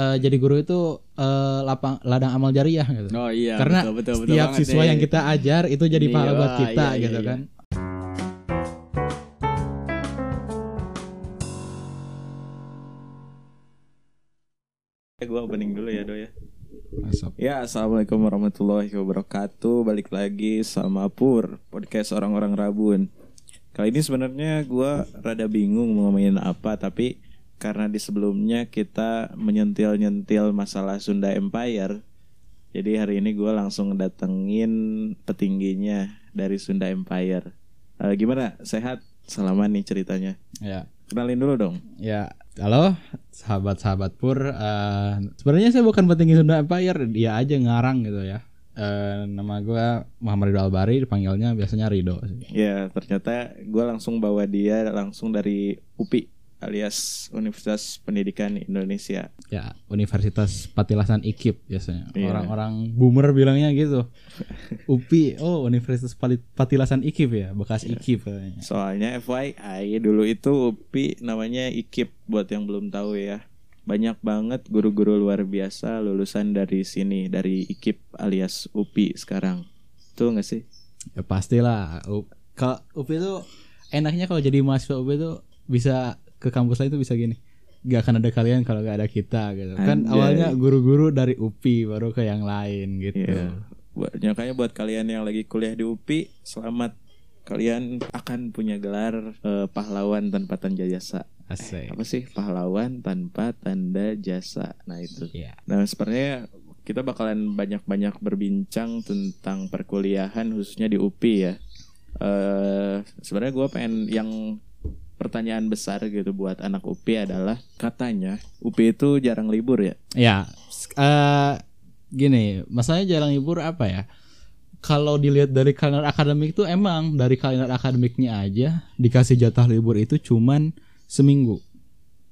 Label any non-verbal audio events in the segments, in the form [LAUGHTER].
eh, jadi guru itu eh, lapang ladang amal jariah gitu. Oh iya. Karena betul, betul, betul Setiap siswa nih. yang kita ajar itu jadi Iya, pahala buat kita iya, iya, gitu iya. kan. gue opening dulu ya do ya. Masuk. Ya assalamualaikum warahmatullahi wabarakatuh. Balik lagi sama Pur podcast orang-orang Rabun. Kali ini sebenarnya gue rada bingung mau ngomongin apa tapi karena di sebelumnya kita menyentil-nyentil masalah Sunda Empire. Jadi hari ini gue langsung datengin petingginya dari Sunda Empire. Eh, gimana? Sehat? Selama nih ceritanya. Ya. Kenalin dulu dong. Ya, halo sahabat-sahabat Pur. Eh, sebenarnya saya bukan petinggi Sunda Empire, dia aja ngarang gitu ya. Eh, nama gue Muhammad Ridho Albari, dipanggilnya biasanya Rido. Ya ternyata gue langsung bawa dia langsung dari UPI alias Universitas Pendidikan Indonesia. Ya, Universitas Patilasan IKIP biasanya. Iya. Orang-orang boomer bilangnya gitu. [LAUGHS] UPI, oh Universitas Patilasan IKIP ya, bekas IKIP katanya. Soalnya FYI dulu itu UPI namanya IKIP buat yang belum tahu ya. Banyak banget guru-guru luar biasa lulusan dari sini dari IKIP alias UPI sekarang. Tuh nggak sih? Ya pastilah. Kalau UPI itu enaknya kalau jadi mahasiswa UPI itu bisa ke kampus lain tuh bisa gini. Gak akan ada kalian kalau gak ada kita gitu. Kan Anjay. awalnya guru-guru dari UPI baru ke yang lain gitu. Iya. Buat makanya buat kalian yang lagi kuliah di UPI, selamat kalian akan punya gelar eh, pahlawan tanpa tanda jasa. Asik. Apa sih pahlawan tanpa tanda jasa? Nah itu. Iya. Nah sebenarnya kita bakalan banyak-banyak berbincang tentang perkuliahan khususnya di UPI ya. Eh sebenarnya gue pengen yang pertanyaan besar gitu buat anak UPI adalah katanya UPI itu jarang libur ya. Ya, eh, gini, masalahnya jarang libur apa ya? Kalau dilihat dari kalender akademik itu emang dari kalender akademiknya aja dikasih jatah libur itu cuman seminggu.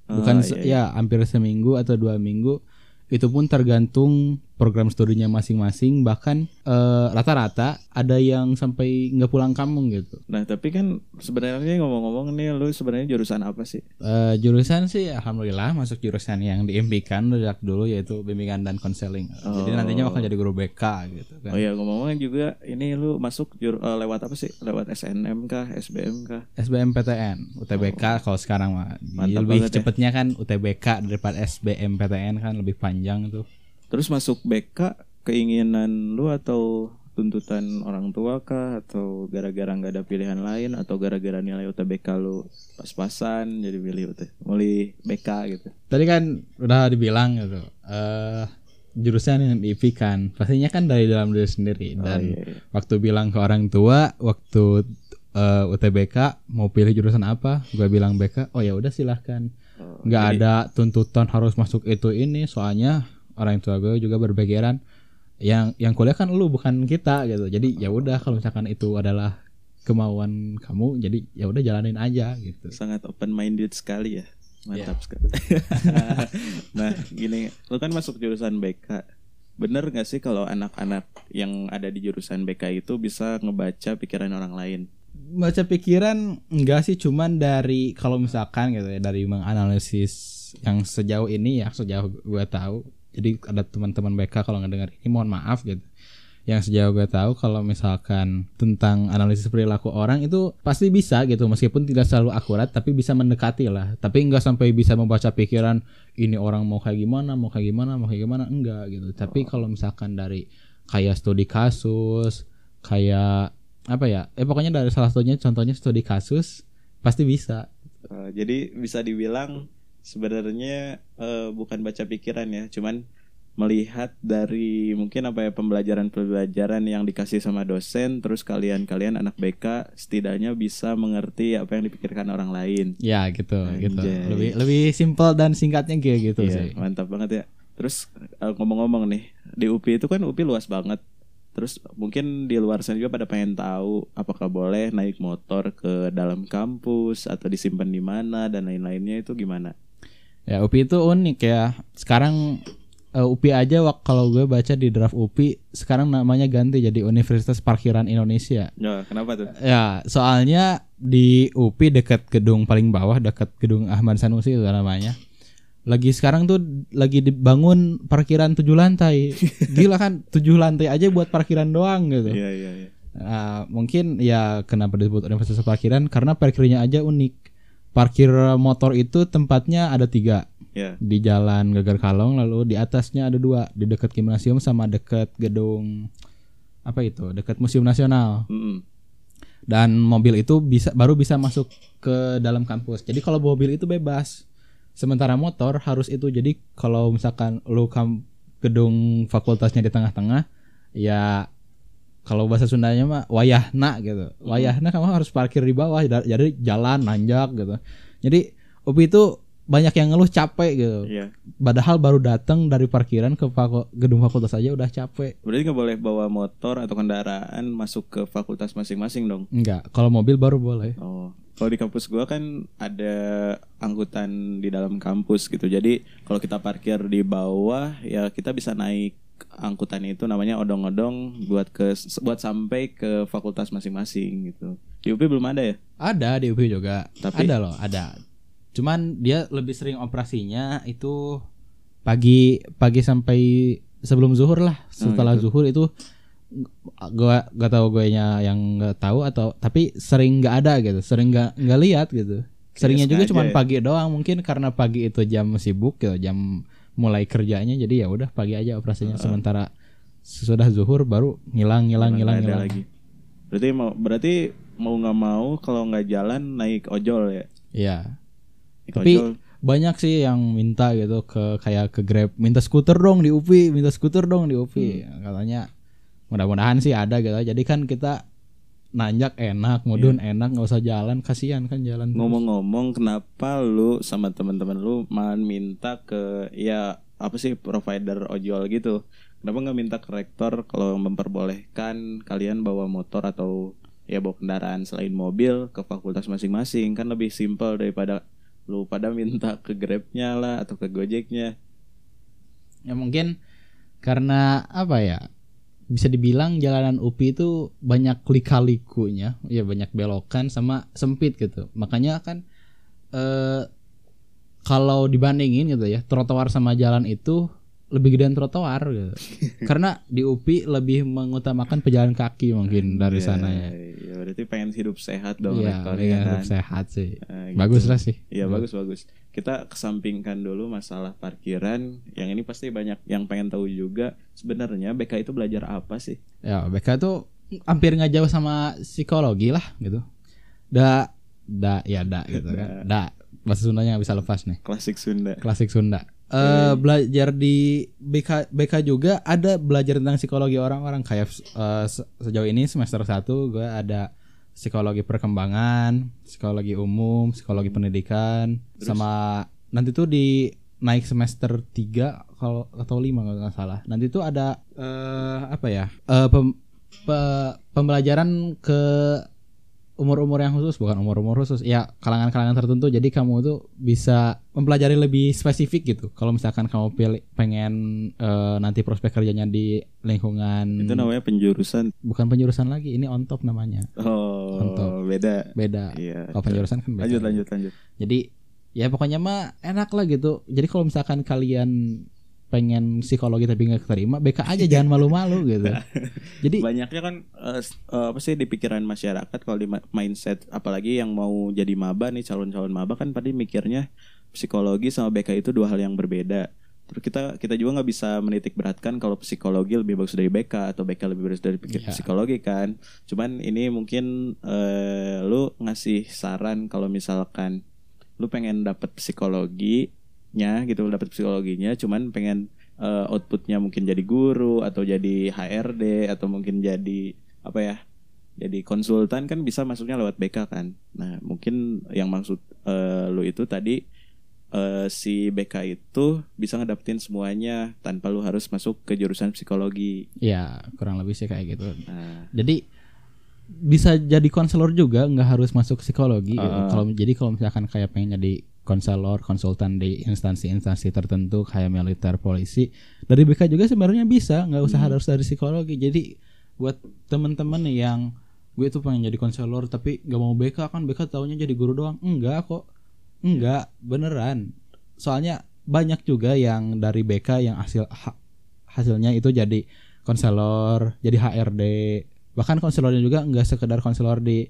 Bukan Oh, se- iya, ya hampir seminggu atau dua minggu. Itu pun tergantung program studinya masing-masing. Bahkan eh, rata-rata ada yang sampai nggak pulang kampung gitu. Nah tapi kan sebenarnya ngomong-ngomong nih lu sebenarnya jurusan apa sih? Eh, jurusan sih alhamdulillah masuk jurusan yang diimpikan sejak dulu yaitu bimbingan dan konseling. Jadi Oh. nantinya bakal jadi guru BK gitu kan. Oh iya ngomong-ngomong juga ini lu masuk jur, eh, lewat apa sih? Lewat SNM kah? SBM kah? SBMPTN, UTBK kalau sekarang mah Oh. Mantap lebih ya. cepetnya kan UTBK daripada SBMPTN kan lebih panjang tuh. Terus masuk BK keinginan lu atau tuntutan orang tua kah atau gara-gara nggak ada pilihan lain atau gara-gara nilai UTBK lu pas-pasan jadi pilih UT milih BK gitu. Tadi kan udah dibilang gitu. eh jurusan yang diimpikan pastinya kan dari dalam diri sendiri Oh, dan iya, iya. waktu bilang ke orang tua waktu eh, UTBK mau pilih jurusan apa, gue bilang BK, oh ya udah silahkan. Oh, nggak jadi- ada tuntutan harus masuk itu ini soalnya orang tua gue juga berpikiran yang yang kuliah kan lu bukan kita gitu jadi ya udah kalau misalkan itu adalah kemauan kamu jadi ya udah jalanin aja gitu sangat open minded sekali ya. Mantap sekali. [LAUGHS] nah, gini, lu kan masuk jurusan BK. Bener gak sih kalau anak-anak yang ada di jurusan BK itu bisa ngebaca pikiran orang lain? baca pikiran enggak sih cuman dari kalau misalkan gitu ya dari menganalisis yang sejauh ini ya sejauh gue tahu jadi ada teman-teman BK kalau ngedengar ini mohon maaf gitu. Yang sejauh gue tahu kalau misalkan tentang analisis perilaku orang itu pasti bisa gitu. Meskipun tidak selalu akurat tapi bisa mendekati lah. Tapi enggak sampai bisa membaca pikiran ini orang mau kayak gimana mau kayak gimana mau kayak gimana. Enggak gitu. Tapi kalau misalkan dari kayak studi kasus kayak apa ya eh pokoknya dari salah satunya contohnya studi kasus pasti bisa. Uh, jadi bisa dibilang sebenarnya uh, bukan baca pikiran ya, cuman melihat dari mungkin apa ya pembelajaran-pembelajaran yang dikasih sama dosen, terus kalian-kalian anak BK setidaknya bisa mengerti apa yang dipikirkan orang lain. ya gitu gitu Anjay. lebih lebih simpel dan singkatnya gitu Iya, sih mantap banget ya. Terus uh, ngomong-ngomong nih, di UPI itu kan UPI luas banget. Terus mungkin di luar sana juga pada pengen tahu apakah boleh naik motor ke dalam kampus atau disimpan di mana dan lain-lainnya itu gimana? Ya UPI itu unik ya. Sekarang eh, UPI aja wak kalau gue baca di draft UPI sekarang namanya ganti jadi Universitas Parkiran Indonesia. Ya, kenapa tuh? ya soalnya di UPI dekat gedung paling bawah dekat gedung Ahmad Sanusi itu namanya. Lagi sekarang tuh lagi dibangun parkiran tujuh lantai. [LAUGHS] Gila kan tujuh lantai aja buat parkiran doang gitu. Iya iya iya. Nah, mungkin ya kenapa disebut universitas parkiran? Karena parkirnya aja unik parkir motor itu tempatnya ada tiga. Ya. di jalan Gagar Kalong lalu di atasnya ada dua. Di dekat gimnasium sama dekat gedung apa itu? Dekat museum nasional. Mm-mm. dan mobil itu bisa baru bisa masuk ke dalam kampus. Jadi kalau mobil itu bebas. Sementara motor harus itu. Jadi kalau misalkan lu kam gedung fakultasnya di tengah-tengah ya kalau bahasa Sundanya mah wayahna gitu. Wayahna kamu harus parkir di bawah jadi jalan nanjak gitu. Jadi UPI itu banyak yang ngeluh capek gitu. Iya. padahal baru datang dari parkiran ke gedung fakultas aja udah capek. Berarti nggak boleh bawa motor atau kendaraan masuk ke fakultas masing-masing dong. enggak kalau mobil baru boleh. Oh, kalau di kampus gua kan ada angkutan di dalam kampus gitu. Jadi kalau kita parkir di bawah ya kita bisa naik angkutan itu namanya odong-odong buat ke buat sampai ke fakultas masing-masing gitu. Di UP belum ada ya? Ada di UPI juga. Tapi- ada loh, ada. Cuman dia lebih sering operasinya itu pagi pagi sampai sebelum zuhur lah. Setelah gitu. zuhur itu gua gak tahu gue nya yang nggak tahu atau tapi sering nggak ada gitu, sering nggak nggak lihat gitu. Seringnya juga cuman ya? pagi doang mungkin karena pagi itu jam sibuk gitu, jam mulai kerjanya jadi ya udah pagi aja operasinya sementara sesudah zuhur baru ngilang ngilang ngilang ngilang. lagi. Berarti mau berarti mau nggak mau kalau nggak jalan naik ojol ya. Iya. Naik Tapi ojol. banyak sih yang minta gitu ke kayak ke Grab minta skuter dong di UPI minta skuter dong di UPI Hmm. katanya mudah-mudahan sih ada gitu jadi kan kita nanjak enak mudun enak nggak usah jalan kasihan kan jalan. Ngomong-ngomong kenapa lu sama teman-teman lu malah minta ke ya apa sih provider ojol gitu? Kenapa nggak minta ke rektor kalau memperbolehkan kalian bawa motor atau ya bawa kendaraan selain mobil ke fakultas masing-masing kan lebih simpel daripada lu pada minta ke Grabnya lah atau ke Gojeknya. ya mungkin karena apa ya bisa dibilang jalanan UPI itu banyak lika-likunya ya banyak belokan sama sempit gitu makanya kan eh kalau dibandingin gitu ya trotoar sama jalan itu lebih gedean trotoar gitu. [LAUGHS] karena di UPI lebih mengutamakan pejalan kaki mungkin dari sana ya Ya berarti pengen hidup sehat dong Iya, rektornya iya, kan. hidup sehat sih Nah, gitu. bagus lah sih Iya bagus bagus. Kita kesampingkan dulu masalah parkiran. Yang ini pasti banyak yang pengen tahu juga. Sebenarnya BK itu belajar apa sih? ya BK tuh hampir nggak jauh sama psikologi lah gitu da da ya da gitu kan da bahasa Sundanya nggak bisa lepas nih Klasik Sunda. klasik Sunda eh belajar di BK BK juga ada belajar tentang psikologi orang-orang kayak se- sejauh ini semester 1 gue ada psikologi perkembangan psikologi umum psikologi pendidikan sama nanti tuh di naik semester 3 kalau atau 5 kalau nggak salah. Nanti tuh ada eh apa ya eh pem- pe- pembelajaran ke umur-umur yang khusus bukan umur-umur khusus ya kalangan-kalangan tertentu jadi kamu tuh bisa mempelajari lebih spesifik gitu kalau misalkan kamu pilih pengen eh, nanti prospek kerjanya di lingkungan Itu namanya penjurusan. bukan penjurusan lagi ini on top namanya Oh, Untuk- beda. beda Iya. kalau penjurusan kan beda Lanjut lanjut lanjut. jadi ya pokoknya mah enak lah gitu jadi kalau misalkan kalian pengen psikologi tapi nggak keterima BK aja jangan malu-malu [LAUGHS] gitu jadi Banyaknya kan s- eh, apa sih di pikiran masyarakat kalau di mindset apalagi yang mau jadi maba nih calon-calon maba kan tadi mikirnya psikologi sama BK itu dua hal yang berbeda. Terus kita kita juga nggak bisa menitik beratkan kalau psikologi lebih bagus dari BK atau BK lebih bagus dari pikir- Iya. psikologi kan. Cuman ini mungkin eh, lu ngasih saran kalau misalkan lu pengen dapet psikologinya gitu dapet psikologinya cuman pengen eh, outputnya mungkin jadi guru atau jadi HRD atau mungkin jadi apa ya jadi konsultan kan bisa masuknya lewat BK kan nah mungkin yang maksud eh, lu itu tadi eh, si BK itu bisa ngedapetin semuanya tanpa lu harus masuk ke jurusan psikologi ya kurang lebih sih kayak gitu nah jadi bisa jadi konselor juga nggak harus masuk psikologi gitu. Ah. kalau jadi kalau misalkan kayak pengen jadi konselor konsultan di instansi-instansi tertentu kayak militer polisi. Dari BK juga sebenarnya bisa nggak usah harus dari psikologi. Jadi buat temen-temen nih yang gue tuh pengen jadi konselor tapi nggak mau BK kan BK taunya jadi guru doang. Enggak kok. Enggak beneran. Soalnya banyak juga yang dari BK yang hasil ha- hasilnya itu jadi konselor, jadi HRD. Bahkan konselornya juga nggak sekedar konselor di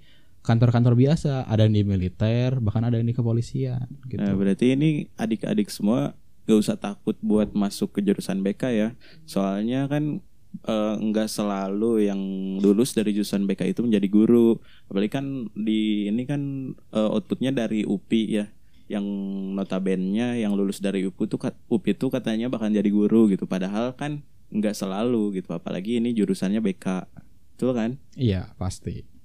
kantor-kantor biasa, ada yang di militer, bahkan ada yang di kepolisian gitu. Nah, berarti ini adik-adik semua gak usah takut buat masuk ke jurusan BK ya. Soalnya kan eh, nggak selalu yang lulus dari jurusan BK itu menjadi guru. Apalagi kan di ini kan eh, outputnya dari UPI ya. Yang notabene yang lulus dari UPI itu UPI itu katanya bakal jadi guru gitu. Padahal kan nggak selalu gitu. Apalagi ini jurusannya BK. Betul kan? Iya, pasti.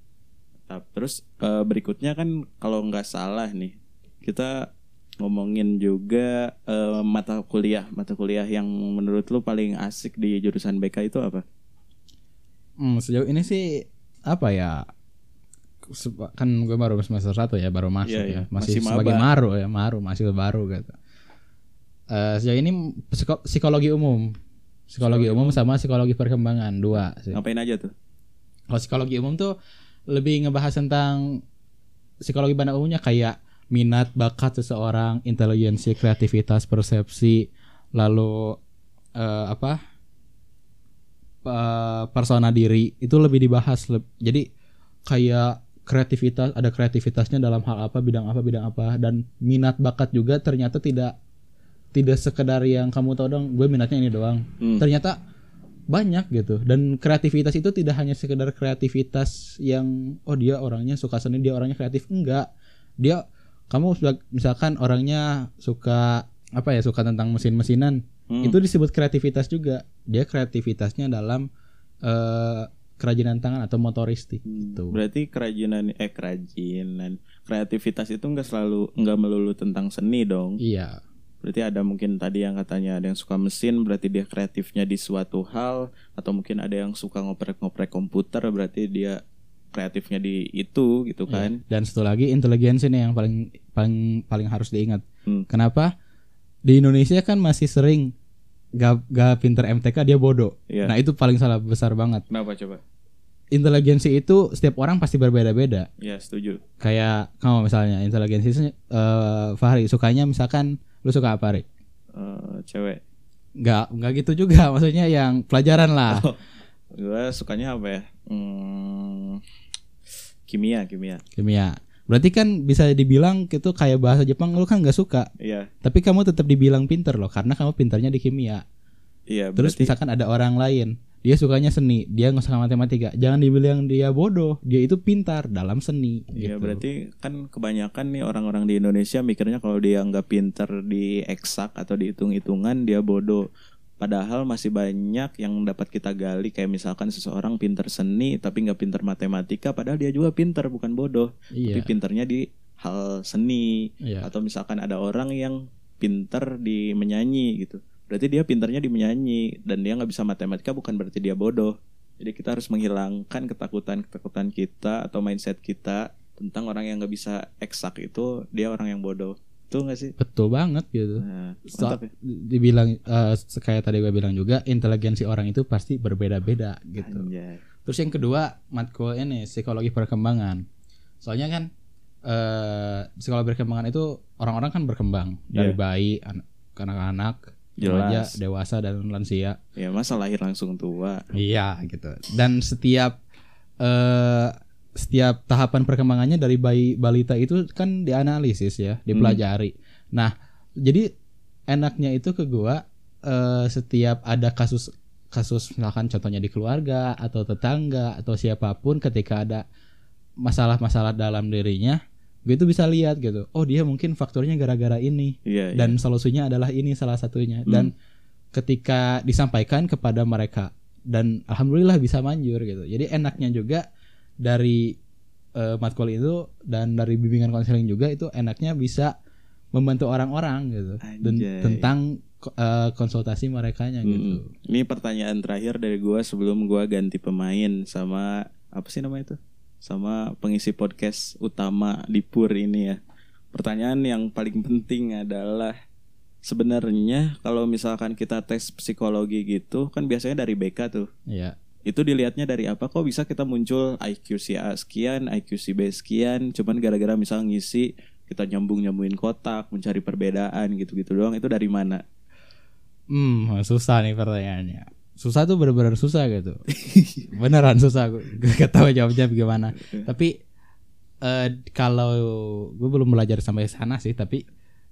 Nah, terus eh, berikutnya kan kalau nggak salah nih kita ngomongin juga eh, mata kuliah mata kuliah yang menurut lu paling asik di jurusan BK itu apa? Hmm, sejauh ini sih apa ya? Kan gue baru semester satu ya, baru masuk Iya, iya. ya. Masih, Masih sebagai maba. maru ya, maru, masih baru gitu. Eh, sejauh ini psiko- psikologi umum. Psikologi umum sama psikologi perkembangan dua sih. Ngapain aja tuh? Kalau psikologi umum tuh lebih ngebahas tentang psikologi pada umumnya kayak minat, bakat seseorang, intelijensi, kreativitas, persepsi, lalu eh, apa? eh, persona diri itu lebih dibahas. Jadi kayak kreativitas ada kreativitasnya dalam hal apa, bidang apa, bidang apa dan minat bakat juga ternyata tidak tidak sekedar yang kamu tahu dong, gue minatnya ini doang. Hmm. Ternyata banyak gitu. Dan kreativitas itu tidak hanya sekedar kreativitas yang oh dia orangnya suka seni dia orangnya kreatif. Enggak. Dia kamu misalkan orangnya suka apa ya suka tentang mesin-mesinan. Hmm. itu disebut kreativitas juga. Dia kreativitasnya dalam eh, kerajinan tangan atau motoristik gitu. Berarti kerajinan eh kerajinan. Kreativitas itu nggak selalu nggak melulu tentang seni dong. iya Berarti ada mungkin tadi yang katanya ada yang suka mesin berarti dia kreatifnya di suatu hal atau mungkin ada yang suka ngoprek-ngoprek komputer berarti dia kreatifnya di itu gitu kan. dan satu lagi inteligensi nih yang paling paling paling harus diingat Hmm. Kenapa? Di Indonesia kan masih sering gak, gak pinter MTK dia bodoh. Iya. Nah itu paling salah besar banget. Kenapa coba? Inteligensi itu setiap orang pasti berbeda-beda. Ya setuju. Kayak kamu misalnya inteligensi eh Fahri sukanya misalkan lu suka apa Ri? Eh, cewek. Nggak nggak gitu juga [LAUGHS] maksudnya yang pelajaran lah. Oh, gue sukanya apa ya? Hmm, kimia, kimia. Kimia. Berarti kan bisa dibilang itu kayak bahasa Jepang lu kan nggak suka. Iya, Tapi kamu tetap dibilang pinter loh karena kamu pinternya di kimia. Iya. Terus berarti misalkan ada orang lain, dia sukanya seni, dia nggak suka matematika, jangan dibilang dia bodoh, dia itu pintar dalam seni. Iya gitu. berarti kan kebanyakan nih orang-orang di Indonesia mikirnya kalau dia nggak pinter di eksak atau di hitung-hitungan dia bodoh. Padahal masih banyak yang dapat kita gali kayak misalkan seseorang pinter seni tapi nggak pinter matematika padahal dia juga pinter bukan bodoh. Iya. Tapi pinternya di hal seni Iya. atau misalkan ada orang yang pinter di menyanyi gitu. Berarti dia pinternya di menyanyi dan dia nggak bisa matematika bukan berarti dia bodoh. Jadi kita harus menghilangkan ketakutan-ketakutan kita atau mindset kita tentang orang yang nggak bisa eksak itu dia orang yang bodoh. Itu nggak sih? Betul banget gitu. Nah, So- ya. dibilang eh, kayak tadi gue bilang juga inteligensi orang itu pasti berbeda-beda gitu. Anjay. Terus yang kedua matkul ini psikologi perkembangan. Soalnya kan eh psikologi perkembangan itu orang-orang kan berkembang dari Iya. bayi, an- anak-anak, Jelas. remaja, dewasa dan lansia. Ya masa lahir langsung tua. Iya gitu. Dan setiap eh setiap tahapan perkembangannya dari bayi balita itu kan dianalisis ya, dipelajari. Nah, jadi enaknya itu ke gua eh setiap ada kasus kasus misalkan contohnya di keluarga atau tetangga atau siapa pun ketika ada masalah-masalah dalam dirinya, gue itu bisa lihat gitu. Oh, dia mungkin faktornya gara-gara ini Iya. dan solusinya adalah ini salah satunya dan ketika disampaikan kepada mereka dan alhamdulillah bisa manjur gitu jadi enaknya juga dari eh, matkul itu dan dari bimbingan konseling juga itu enaknya bisa membantu orang-orang gitu dan Anjay. tentang eh, konsultasi merekanya gitu Mm. Ini pertanyaan terakhir dari gua sebelum gua ganti pemain sama apa sih namanya itu? Sama pengisi podcast utama di Pur ini ya. Pertanyaan yang paling penting adalah sebenarnya kalau misalkan kita tes psikologi gitu kan biasanya dari BK tuh. ya Itu dilihatnya dari apa? Kok bisa kita muncul IQ si A sekian, IQ si B sekian, cuman gara-gara misal ngisi kita nyambung nyambungin kotak mencari perbedaan gitu gitu doang itu dari mana Hmm, susah nih pertanyaannya. Susah tuh bener-bener susah gitu. [LAUGHS] Beneran susah. Gue gak tahu jawabnya bagaimana. Tapi eh kalau gue belum belajar sampai sana sih, tapi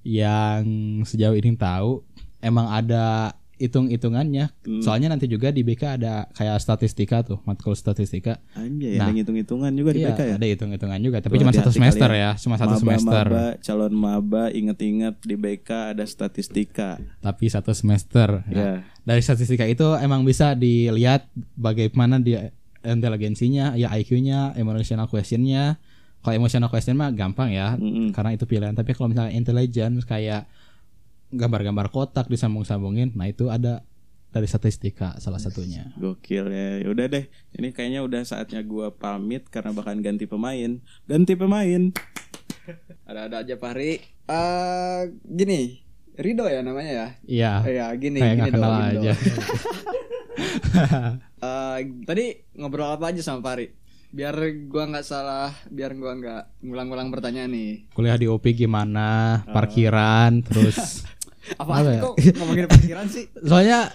yang sejauh ini tahu emang ada hitung-hitungannya. Hmm. Soalnya nanti juga di BK ada kayak statistika tuh, matkul statistika. Anjay, Nah. ada ngitung-hitungan juga di Iya, BK ya. ada hitung-hitungan juga, tapi Tuh, cuma satu semester kalian. ya, cuma satu semester. Maba, calon maba, inget-inget di BK ada statistika. Tapi satu semester. Nah, Ya. dari statistika itu emang bisa dilihat bagaimana dia inteligensinya, ya IQ-nya, emotional question-nya. Kalau emotional question mah gampang ya, Mm-mm. karena itu pilihan. Tapi kalau misalnya intelligence kayak gambar-gambar kotak disambung-sambungin, nah itu ada dari statistika salah satunya. Gokil ya. Udah deh. Ini kayaknya udah saatnya gua pamit karena bahkan ganti pemain. Ganti pemain. Ada-ada aja Fahri. Eh gini, Rido ya namanya ya. Iya, Ya gini, kayak gini kenal Do. aja. [LAUGHS] Eh, tadi ngobrol apa aja sama Fahri? Biar gua nggak salah, biar gua nggak ngulang-ngulang pertanyaan nih. Kuliah di UPI gimana, parkiran, terus [LAUGHS] Apa, Apa ya? kok ngomongin pikiran sih? [LAUGHS] soalnya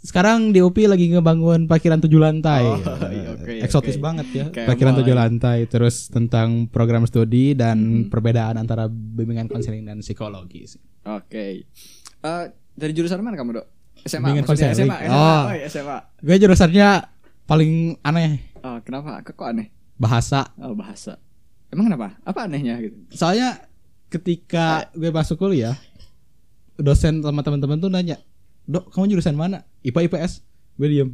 sekarang di UPI lagi ngebangun parkiran tujuh lantai. Oh, iya, oke, Eksotis oke. banget ya. Kayak parkiran tujuh ya. lantai terus tentang program studi dan Hmm. perbedaan antara bimbingan konseling dan psikologi. sih. Oke. Eh dari jurusan mana kamu, Dok? SMA Bimbingan konseling. SMA, SMA. Oh. Oh, iya, SMA. Gue jurusannya paling aneh Oh, kenapa? Kok, kok aneh? bahasa. Oh, bahasa. Emang kenapa? Apa anehnya gitu? Soalnya ketika gue masuk kuliah dosen sama teman-teman tuh nanya, "Dok, kamu jurusan mana?" IPA IPS. Gue diem.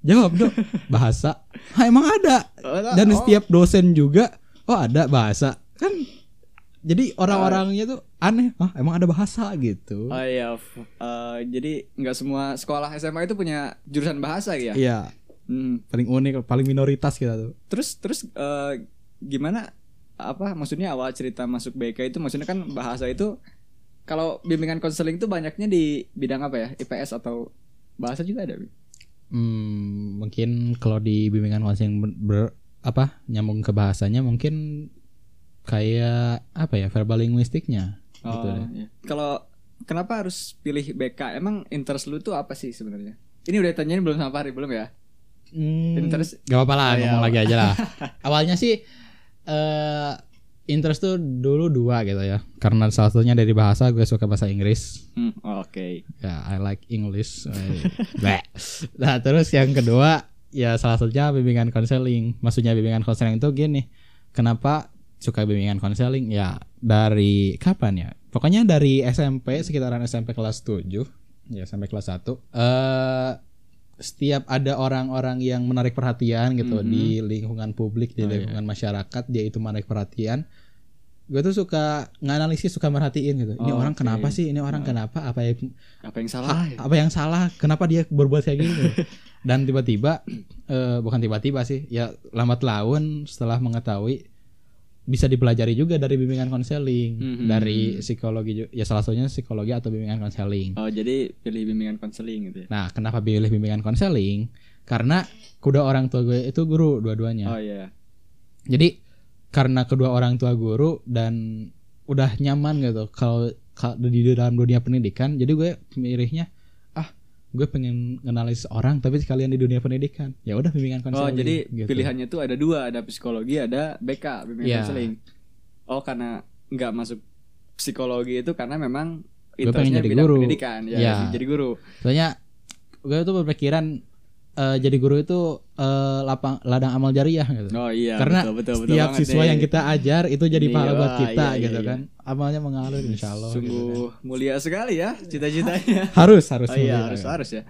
Jawab, "Dok, bahasa." "Hah, emang ada." Dan Oh. setiap dosen juga, "Oh, ada bahasa." Kan jadi orang-orangnya tuh aneh, "Ah, emang ada bahasa gitu." Oh iya, eh, jadi nggak semua sekolah SMA itu punya jurusan bahasa ya? Iya, Hmm. paling unik, paling minoritas kita tuh. Terus terus eh, gimana? Apa maksudnya awal cerita masuk BK itu maksudnya kan bahasa itu kalau bimbingan konseling itu banyaknya di bidang apa ya? IPS atau bahasa juga ada? Bi? Hmm, mungkin kalau di bimbingan konseling ber, ber- apa nyambung ke bahasanya mungkin kayak apa ya verbal linguistiknya gitu deh. iya. Kalau kenapa harus pilih BK? Emang interest lu tuh apa sih sebenarnya? Ini udah tanyain belum sama Fahri belum ya? Hmm, Interest- gak apa-apa lah Oh, iya, ngomong lagi aja lah. [LAUGHS] Awalnya sih eh interest tuh dulu dua gitu ya. Karena salah satunya dari bahasa gue suka bahasa Inggris. Hmm, Oke. Ya, I like English. [LAUGHS] Nah, terus yang kedua ya salah satunya bimbingan konseling. Maksudnya bimbingan konseling itu gini. Kenapa suka bimbingan konseling? Ya dari kapan ya? Pokoknya dari SMP sekitaran SMP kelas 7 ya sampai kelas 1. Eh setiap ada orang-orang yang menarik perhatian gitu Mhm. di lingkungan publik, di Oh, iya. lingkungan masyarakat, dia itu menarik perhatian. Gue tuh suka nganalisis, suka merhatiin gitu. Ini Oh, orang oke. kenapa sih? Ini orang kenapa? Apa yang Apa yang salah? ya? apa yang salah kenapa dia berbuat kayak gini [LAUGHS] dan tiba-tiba eh, bukan tiba-tiba sih ya lambat laun setelah mengetahui bisa dipelajari juga dari bimbingan konseling Mhm. dari psikologi ya salah satunya psikologi atau bimbingan konseling Oh jadi pilih bimbingan konseling gitu ya? nah kenapa pilih bimbingan konseling karena kedua orang tua gue itu guru dua-duanya Oh iya. jadi karena kedua orang tua guru dan udah nyaman gitu kalau kalau di dalam dunia pendidikan jadi gue milihnya gue pengen ngenalin seorang tapi sekalian di dunia pendidikan ya udah bimbingan Oh konseling jadi gitu. pilihannya tuh ada dua, ada psikologi, ada BK bimbingan Iya. konseling. Oh karena nggak masuk psikologi itu karena memang Gue pengen interestnya jadi bidang guru. pendidikan, ya, Iya. jadi guru. soalnya gue tuh berpikiran eh, jadi guru itu eh, lapang ladang amal jariah gitu Oh iya. karena betul, betul, betul setiap siswa nih. yang kita ajar itu jadi Iya, pahala buat wah, kita iya, iya, gitu iya. kan amalnya mengalir insya Allah gitu kan. Sungguh mulia sekali ya cita-citanya. [LAUGHS] harus harus Oh iya mulia. harus harus ya.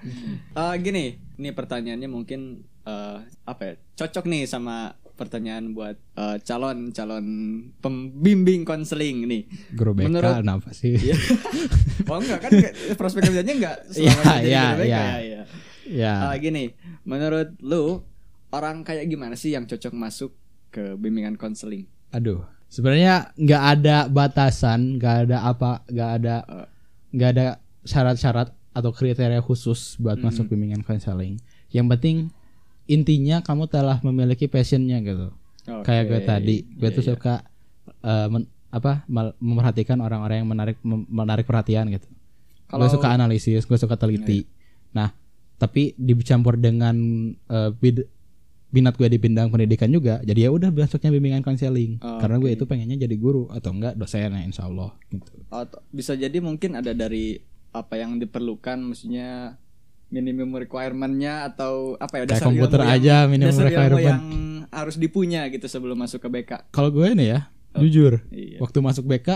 Eh, gini, nih pertanyaannya mungkin eh, apa ya? Cocok nih sama pertanyaan buat eh, calon calon pembimbing konseling nih. guru BK Menurut- kenapa sih Iya. [LAUGHS] oh enggak kan prospek kerjanya enggak Iya, selama iya, iya. ya, iya. Ya Eh, gini, menurut lu orang kayak gimana sih yang cocok masuk ke bimbingan konseling? Aduh, sebenarnya nggak ada batasan, nggak ada apa, nggak ada Eh. nggak ada syarat-syarat atau kriteria khusus buat Hmm. masuk bimbingan konseling. Yang penting intinya kamu telah memiliki passionnya gitu. Kayak gue tadi, gue Iya, tuh iya. suka eh, men- apa memperhatikan orang-orang yang menarik mem- menarik perhatian gitu. Kalau- Gue suka analisis, gue suka teliti. Nah, tapi dicampur dengan eh, bid- minat gue di bidang pendidikan juga, jadi ya udah masuknya bimbingan konseling. Oh, Karena gue itu pengennya jadi guru atau enggak dosen ya insya Allah gitu. Atau bisa jadi mungkin ada dari apa yang diperlukan maksudnya minimum requirement-nya atau apa ya Kayak dasar komputer ilmu yang- aja minimum dasar ilmu requirement. yang harus dipunya gitu sebelum masuk ke BK. Kalau gue nih ya, jujur, Iya. waktu masuk BK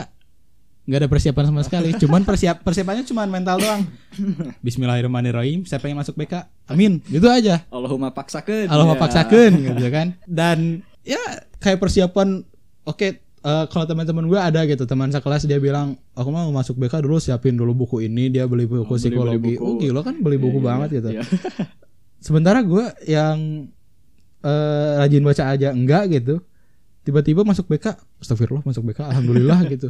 nggak ada persiapan sama sekali. [LAUGHS] Cuman persiap persiapannya cuman mental doang. [LAUGHS] Bismillahirrahmanirrahim. Saya pengen masuk BK. Amin. Gitu aja. Allahumma paksakeun. Allah Ya. paksakan gitu [LAUGHS] kan. Dan ya kayak persiapan oke eh, kalau teman-teman gue ada gitu teman sekelas dia bilang aku mau masuk BK dulu siapin dulu buku ini dia beli buku beli- psikologi beli buku. oh gila kan beli buku Iya, banget iya, gitu iya. sementara gue yang eh, rajin baca aja enggak gitu tiba-tiba masuk BK astagfirullah masuk BK alhamdulillah gitu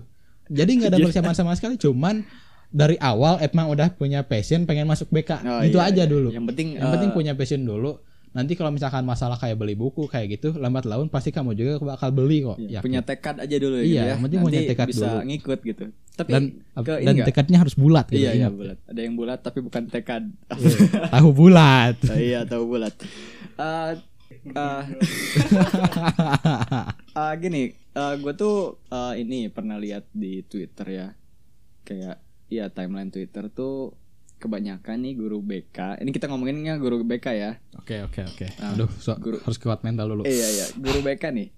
jadi nggak ada Iya. persiapan sama sekali cuman dari awal emang udah punya passion pengen masuk BK Oh, itu iya, aja iya. dulu Yang penting yang penting eh, punya passion dulu nanti kalau misalkan masalah kayak beli buku kayak gitu lambat laun pasti kamu juga bakal beli kok Iya, Yakin. punya tekad aja dulu Iya, gitu ya. penting Nanti punya tekad bisa dulu. ngikut gitu. Tapi dan ke dan tekadnya harus bulat gitu Iya, iya bulat. Ada yang bulat tapi bukan tekad. tahu bulat [LAUGHS] iya, tahu bulat. Eh eh, [LAUGHS] eh, gini, gue tuh eh, ini pernah lihat di Twitter ya, kayak ya timeline Twitter tuh kebanyakan nih guru BK. Ini kita ngomonginnya guru BK ya. oke oke oke Ah, aduh so- guru. harus kuat mental dulu Iya iya, guru BK nih.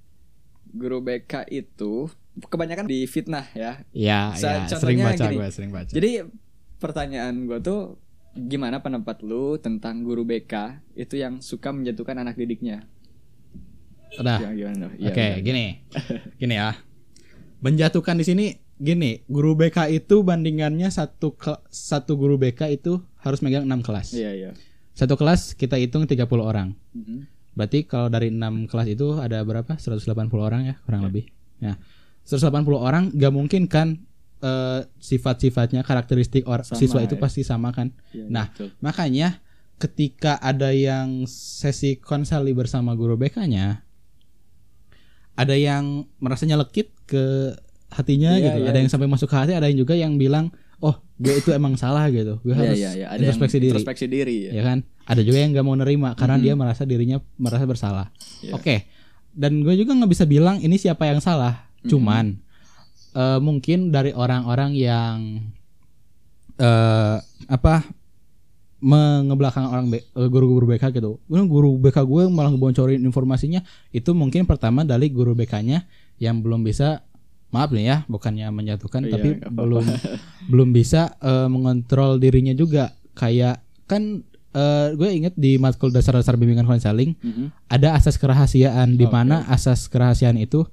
Guru BK itu kebanyakan di fitnah ya. Iya, iya, sering baca gini. gue, sering baca. Jadi pertanyaan gue tuh gimana pendapat lu tentang guru BK itu yang suka menjatuhkan anak didiknya? Udah. Ya, gimana? Oke, Iya, benar. gini. [LAUGHS] Gini ya. Menjatuhkan di sini gini, guru BK itu bandingannya satu satu guru BK itu harus megang 6 kelas. Iya iya. Satu kelas kita hitung 30 orang. Mhm. Berarti kalau dari 6 kelas itu ada berapa? 180 orang ya, Iya. kurang lebih. Ya. 180 orang gak mungkin kan eh, sifat-sifatnya karakteristik or- Sama, siswa itu ya. pasti sama kan. Iya, Nah, betul. Makanya ketika ada yang sesi konseli bersama guru BK-nya ada yang merasa nyelekit ke hatinya Iya, gitu. iya. Ada yang sampai masuk ke hati, ada yang juga yang bilang, "Oh, gue itu emang salah gitu. Gue Iya harus iya iya. Ada yang introspeksi diri." Introspeksi diri ya. Ya kan? Ada juga yang nggak mau nerima karena Mhm. dia merasa dirinya merasa bersalah. Iya. Oke. Dan gue juga nggak bisa bilang ini siapa yang salah. Mhm. Cuman eh, mungkin dari orang-orang yang eh apa mengebelakang orang eh, guru-guru BK gitu. Guru guru BK gue malah ngebocorin informasinya itu mungkin pertama dari guru BK-nya yang belum bisa maaf nih ya, bukannya menjatuhkan Iya, tapi apa-apa. belum belum bisa eh, mengontrol dirinya juga. Kayak kan eh, gue inget di matkul dasar-dasar bimbingan konseling Mhm. ada asas kerahasiaan di mana asas kerahasiaan itu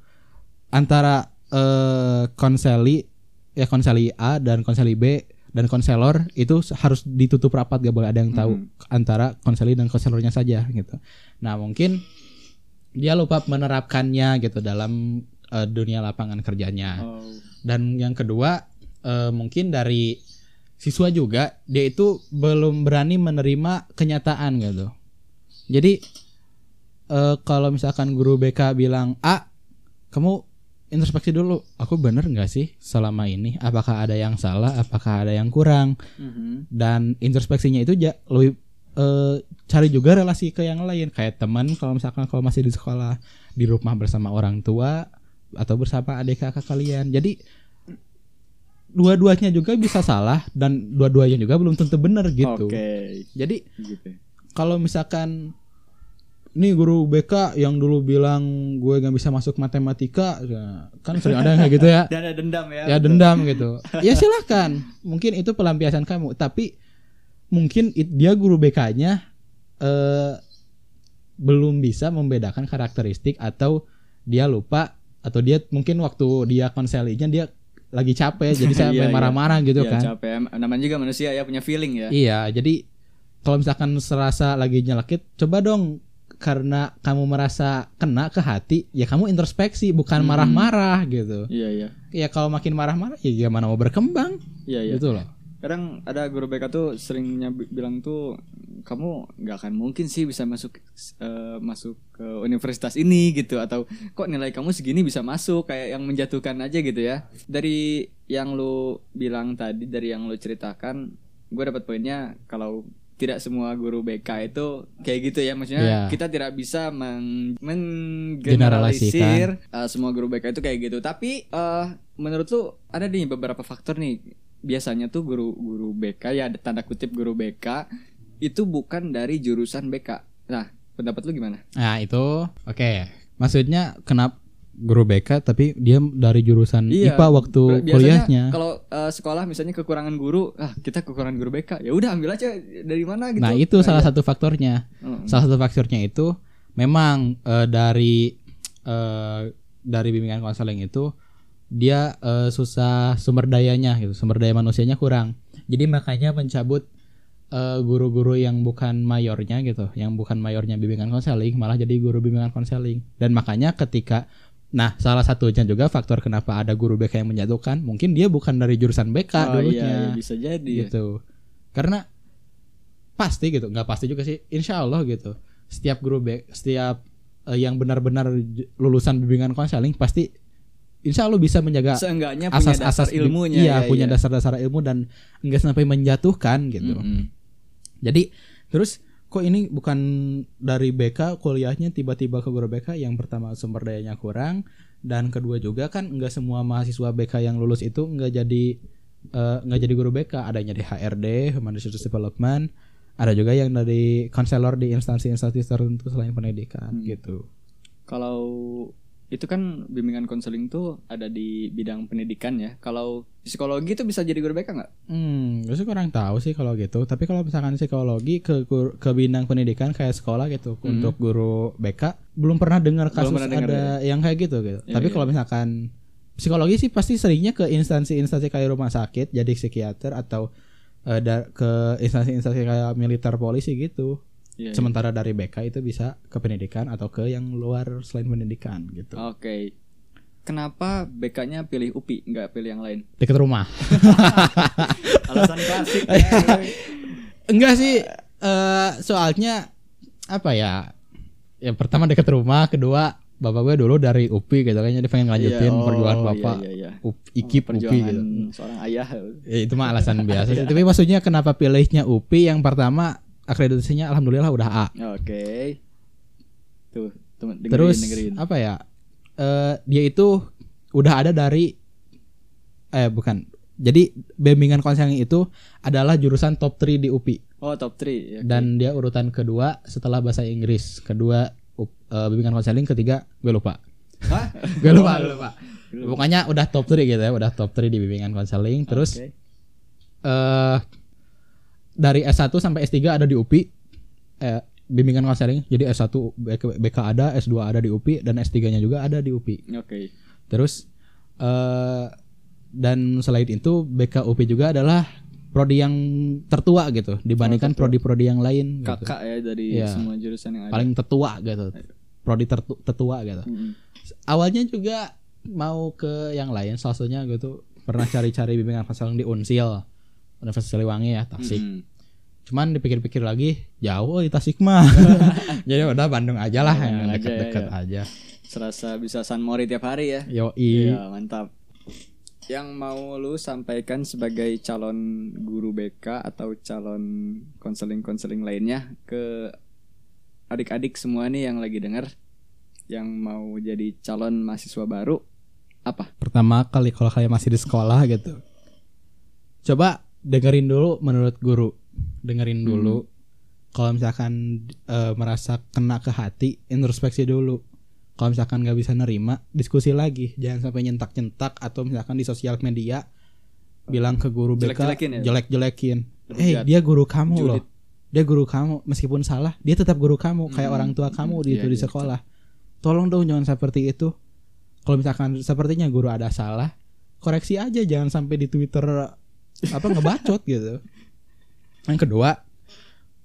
antara eh, konseli ya konseli A dan konseli B dan konselor itu harus ditutup rapat gak boleh ada yang tahu Mhm. antara konseli dan konselornya saja gitu. Nah mungkin dia lupa menerapkannya gitu dalam eh, dunia lapangan kerjanya. Oh. Dan yang kedua eh, mungkin dari siswa juga dia itu belum berani menerima kenyataan gitu. Jadi eh, kalau misalkan guru BK bilang A, kamu introspeksi dulu. Aku bener nggak sih selama ini? Apakah ada yang salah? Apakah ada yang kurang? Mhm. Dan introspeksinya itu ja, lebih eh, cari juga relasi ke yang lain kayak teman kalau misalkan kalau masih di sekolah di rumah bersama orang tua atau bersama adik kakak kalian jadi dua-duanya juga bisa salah dan dua-duanya juga belum tentu benar gitu Oke. jadi Gitu. kalau misalkan nih guru BK yang dulu bilang gue gak bisa masuk matematika ya, kan sering ada yang kayak gitu ya [LAUGHS] Dan ada dendam ya. ya betul. dendam gitu [LAUGHS] ya silahkan mungkin itu pelampiasan kamu tapi mungkin it- dia guru BK-nya eh, belum bisa membedakan karakteristik atau dia lupa atau dia mungkin waktu dia konselinya dia lagi capek jadi Iya, sampai [LAUGHS] iya. marah-marah gitu Iya, kan capek. Namanya juga manusia ya punya feeling ya. iya jadi kalau misalkan serasa lagi nyelekit coba dong karena kamu merasa kena ke hati ya kamu introspeksi bukan Hmm. marah-marah gitu Iya iya. ya kalau makin marah-marah ya gimana mau berkembang Iya iya. gitu loh Kadang ada guru BK tuh seringnya bi- bilang tuh kamu nggak akan mungkin sih bisa masuk eh, masuk ke universitas ini gitu atau kok nilai kamu segini bisa masuk kayak yang menjatuhkan aja gitu ya dari yang lu bilang tadi dari yang lu ceritakan gue dapat poinnya kalau tidak semua guru BK itu kayak gitu ya maksudnya Iya. kita tidak bisa meng Generalisasikan. menggeneralisir uh, semua guru BK itu kayak gitu tapi eh menurut lu ada nih beberapa faktor nih biasanya tuh guru-guru BK ya ada tanda kutip guru BK itu bukan dari jurusan BK nah pendapat lu gimana Nah itu oke. Maksudnya kenapa guru BK tapi dia dari jurusan IPA waktu biasanya kuliahnya. kalau eh, sekolah misalnya kekurangan guru ah kita kekurangan guru BK ya udah ambil aja dari mana gitu Nah itu salah satu faktornya. Mm. Salah satu faktornya itu memang eh, dari eh, dari bimbingan konseling itu dia eh, susah sumber dayanya gitu, sumber daya manusianya kurang. Jadi makanya mencabut guru-guru yang bukan mayornya gitu, yang bukan mayornya bimbingan konseling malah jadi guru bimbingan konseling. Dan makanya ketika Nah, salah satunya juga faktor kenapa ada guru BK yang menjatuhkan, mungkin dia bukan dari jurusan BK Oh, dulunya. iya, iya, bisa jadi. Gitu. Karena pasti gitu nggak pasti juga sih insya Allah gitu. Setiap guru B setiap eh, yang benar-benar lulusan bimbingan konseling pasti insya Allah bisa menjaga seenggaknya punya dasar asas-asas ilmunya iya ya, punya iya. dasar-dasar ilmu dan enggak sampai menjatuhkan gitu. Mm-mm. jadi terus kok ini bukan dari BK kuliahnya tiba-tiba ke guru BK yang pertama sumber dayanya kurang dan kedua juga kan enggak semua mahasiswa BK yang lulus itu enggak jadi eh, enggak jadi guru BK adanya di HRD Human Resource Development ada juga yang dari konselor di instansi-instansi tertentu selain pendidikan Hmm. gitu Kalau itu kan bimbingan konseling tuh ada di bidang pendidikan ya. Kalau psikologi itu bisa jadi guru BK nggak? Hmm, gue sih kurang tahu sih kalau gitu. Tapi kalau misalkan psikologi ke ke bidang pendidikan kayak sekolah gitu Mhm. untuk guru BK belum pernah dengar Belum kasus pernah dengar ada yang kayak gitu gitu. Iya, Tapi iya. kalau misalkan psikologi sih pasti seringnya ke instansi-instansi kayak rumah sakit jadi psikiater atau da- ke instansi-instansi kayak militer polisi gitu. Iya, iya. Sementara dari BK itu bisa ke pendidikan atau ke yang luar selain pendidikan gitu. Oke. Kenapa BK-nya pilih UPI nggak pilih yang lain? Dekat rumah. [LAUGHS] Alasan klasik. Enggak sih eh soalnya apa ya? Yang pertama dekat rumah, kedua bapak gue dulu dari UPI gitu kan jadi pengen ngelanjutin Iya, oh, perjuangan iya, bapak iya, iya. Up- IKIP UPI gitu. seorang ayah. Ya, itu mah alasan biasa sih. Tapi maksudnya kenapa pilihnya UPI yang pertama akreditasinya alhamdulillah udah A. Oke. Tuh, temen dengerin, Terus dengerin. apa ya? Eh dia itu udah ada dari eh bukan. Jadi bimbingan konseling itu adalah jurusan top 3 di UPI Oh, top 3. dan dia urutan kedua setelah bahasa Inggris. Kedua eh, bimbingan konseling, ketiga gue lupa. Hah? [LAUGHS] Gue lupa, gue lupa. Pokoknya udah top 3 gitu ya, udah top 3 di bimbingan konseling. Terus Oke. eh dari S1 sampai S3 ada di UPI. Eh bimbingan konseling. Jadi S1 BK, BK ada, S2 ada di UPI dan S3-nya juga ada di UPI. Oke. Terus eh dan selain itu BK UPI juga adalah prodi yang tertua gitu dibandingkan tertua. prodi-prodi yang lain gitu. Kakak ya dari Iya. semua jurusan yang ada. Paling tertua gitu. Prodi tertu- tertua gitu. Mm-mm. Awalnya juga mau ke yang lain salah satunya gitu pernah cari-cari bimbingan konseling di Unsil Universitas Siliwangi ya Tasik Mm-mm. cuman dipikir-pikir lagi jauh di Tasik mah [LAUGHS] [LAUGHS] jadi udah Bandung aja lah Bandung yang aja, deket-deket ya, aja Serasa bisa San Mori tiap hari ya. yoi Iya, mantap. Yang mau lu sampaikan sebagai calon guru BK atau calon konseling-konseling lainnya ke adik-adik semua nih yang lagi denger yang mau jadi calon mahasiswa baru apa? pertama kali kalau kalian masih di sekolah gitu coba dengerin dulu menurut guru. Dengerin dulu. Kalau misalkan eh, merasa kena ke hati introspeksi dulu. Kalau misalkan nggak bisa nerima diskusi lagi. Jangan sampai nyentak nyentak atau misalkan di sosial media bilang ke guru BK Jelek-jelekin ya? jelek jelekin Berhujat. eh dia guru kamu Julid. loh dia guru kamu. Meskipun salah dia tetap guru kamu kayak Mm, orang tua kamu di iya, itu di iya, sekolah. tolong dong jangan seperti itu. Kalau misalkan sepertinya guru ada salah koreksi aja. Jangan sampai di Twitter apa ngebacot gitu. Yang kedua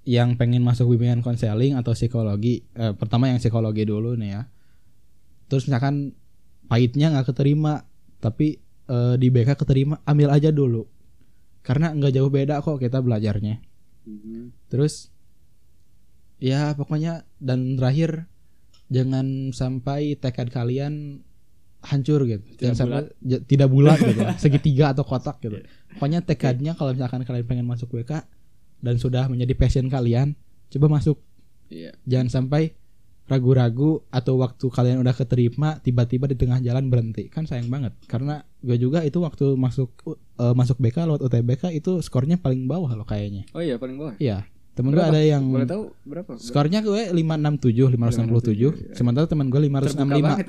yang pengen masuk bimbingan konseling atau psikologi eh, pertama yang psikologi dulu nih ya. Terus misalkan pahitnya nggak keterima tapi eh, di BK keterima ambil aja dulu. Karena nggak jauh beda kok kita belajarnya. Terus ya pokoknya dan terakhir jangan sampai tekad kalian hancur gitu. Jangan sampai j- tidak bulat gitu. [LAUGHS] Segitiga atau kotak gitu. Pokoknya tekadnya kalau misalkan kalian pengen masuk WK dan sudah menjadi passion kalian coba masuk. Iya. jangan sampai ragu-ragu atau waktu kalian udah keterima tiba-tiba di tengah jalan berhenti. Kan sayang banget. Karena gue juga itu waktu masuk uh, masuk BK lewat UTBK itu skornya paling bawah loh kayaknya. Oh iya paling bawah. iya temen gue Berapa? ada yang Boleh tahu berapa? skornya gue 567 567 sementara teman gue Terbuka 565 banget.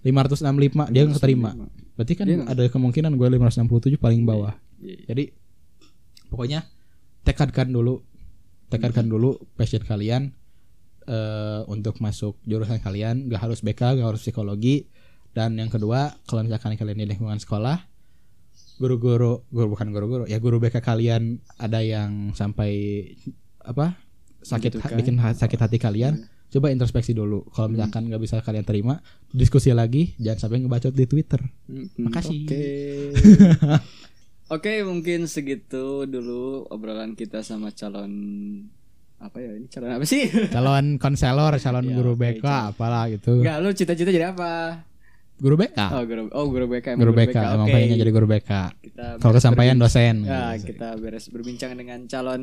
565 dia nggak keterima. Berarti kan Dia ada kemungkinan gue 567 paling bawah. Iya. jadi pokoknya tekadkan dulu. Tekadkan dulu passion kalian eh untuk masuk jurusan kalian. Gak harus BK gak harus psikologi. Dan yang kedua kalau misalkan kalian di lingkungan sekolah guru-guru guru bukan guru-guru ya guru BK kalian ada yang sampai apa sakit Menjatuhkan. bikin ha- sakit hati kalian coba introspeksi dulu kalau misalkan nggak bisa kalian terima diskusi lagi jangan sampai ngebacot di Twitter Hmm, Makasih. Oke. [LAUGHS] Oke, mungkin segitu dulu obrolan kita sama calon apa ya ini calon apa sih? calon konselor calon [LAUGHS] Ya, guru BK calon. apalah gitu Enggak, lu cita-cita jadi apa? Guru BK Oh, guru oh guru BK emang guru BK emang Oke. pengennya jadi guru BK Kita kalau kesampaian dosen Ya, kita beres berbincang dengan calon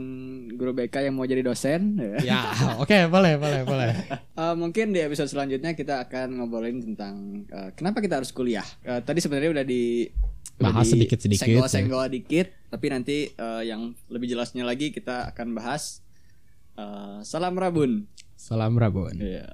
guru BK yang mau jadi dosen. ya oke boleh boleh boleh [LAUGHS] Eh, mungkin di episode selanjutnya kita akan ngobrolin tentang eh, kenapa kita harus kuliah. Eh, tadi sebenarnya udah di Bahas di sedikit-sedikit, senggol-senggol dikit, tapi nanti eh, yang lebih jelasnya lagi kita akan bahas. Eh, salam Rabun. salam Rabun Iya.